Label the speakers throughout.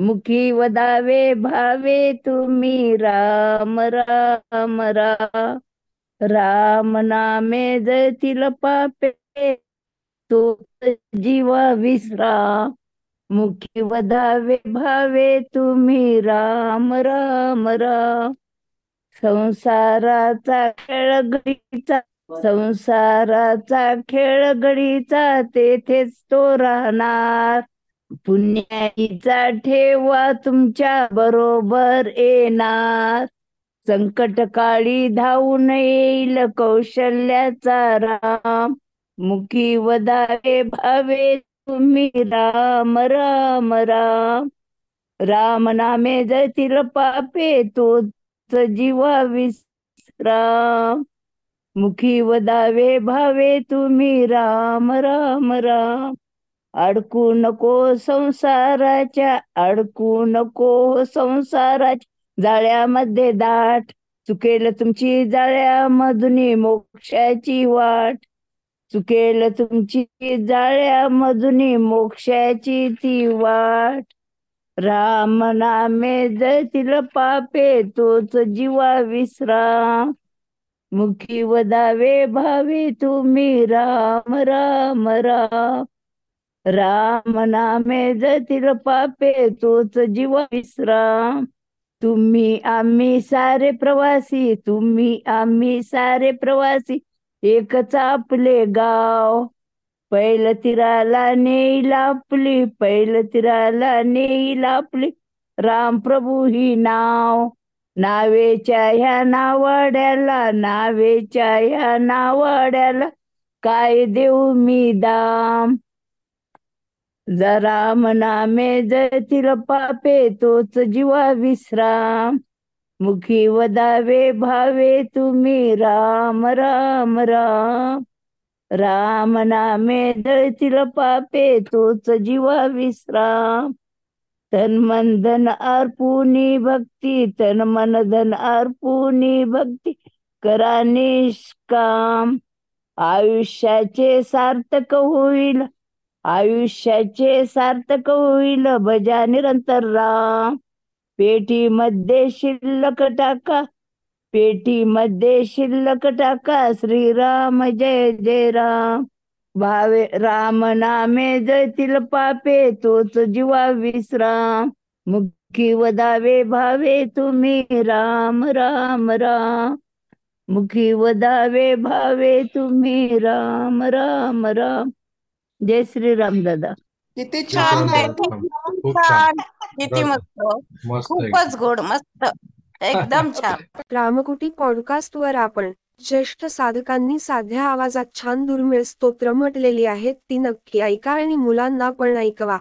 Speaker 1: मुखी वदावे भावे तुम्ही राम राम राम राम नामे जतील पापे. तो जीवा विसरा मुखी वधावे भावे तुम्ही राम राम राम संसाराचा खेळ गडीचा संसाराचा खेळ गडीचा तेथेच तो राहणार. पुण्याचा ठेवा तुमच्या बरोबर येणार. संकट काळी धावून येईल कौशल्याचा राम. मुखी वदावे भावे तुम्ही राम राम राम. राम नामे जतील पापे तो जीवा विश्राम. मुखी वदावे भावे तुम्ही राम राम राम. अडकू नको संसाराच्या अडकू नको संसाराच्या. जाळ्यामध्ये दाट चुकेल तुमची जाळ्यामधून मोक्षाची वाट. चुकेल तुमची जाळ्यामधून मोक्षाची ती वाट. राम नामे जतील पापे तोच जीवा विश्राम. मुखी वदावे भावे तुम्ही राम राम राम. राम नामे जतील पापे तोच जीव विश्राम. तुम्ही आम्ही सारे प्रवासी तुम्ही आम्ही सारे प्रवासी एकच आपले गाव. पैल तिराला नेईल आपली पैल तिराला नेईल आपली राम प्रभू ही नाव. नावेच्या ह्या नावाड्याला नावेच्या ह्या नावाड्याला काय देऊ मी दाम? जरा मनामे जतील पापे तोच जीवा विश्राम. मुखी वदावे भावे तुम्ही राम राम राम. राम नामे जळतील पापे तोच जीवा विश्राम. तन मन धन अर्पुनी भक्ती तन मन धन अर्पुनी भक्ती करा निष्काम. आयुष्याचे सार्थक होईल आयुष्याचे सार्थक होईल भजा निरंतर राम पेटीमध्ये शिल्लक टाका पेटीमध्ये शिल्लक टाका. श्रीराम जय जय राम. भावे राम नामे जळतील पापे तोच जीवा विश्राम. मुखी वदावे भावे तुम्ही राम राम राम. मुखी वदावे भावे तुम्ही राम राम राम. जय श्रीराम दादा
Speaker 2: किती छान आहे.
Speaker 3: दादा. खूप छान
Speaker 2: किती. मस्त
Speaker 3: मस्त
Speaker 2: खूपच गोड मस्त एकदम छान
Speaker 4: रामकुटी पॉडकास्टवर आपण ज्येष्ठ साधकांनी साध्या आवाजात छान दुर्मिळ स्तोत्र म्हटलेली आहेत ती नक्की ऐका आणि मुलांना पण ऐकवा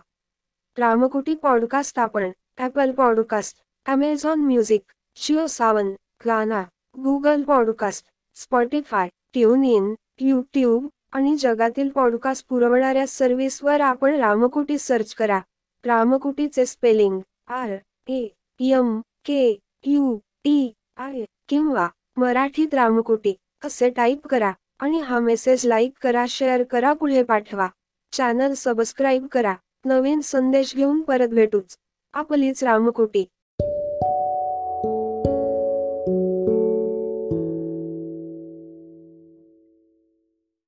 Speaker 4: रामकुटी पॉडकास्ट आपण Apple podcast Amazon music Jio Saavn Gaana Google podcast Spotify tune in YouTube आणि जगातील पॉडकास्ट पुरवणाऱ्या सर्व्हिसवर आपण रामकुटी सर्च करा. रामकुटीचे spelling R A M K U T I किंवा मराठीत रामकुटी असे टाईप करा आणि हा मेसेज लाईक करा शेअर करा पुढे पाठवा. चॅनल सबस्क्राईब करा. नवीन संदेश घेऊन परत भेटूच. आपलीच रामकुटी.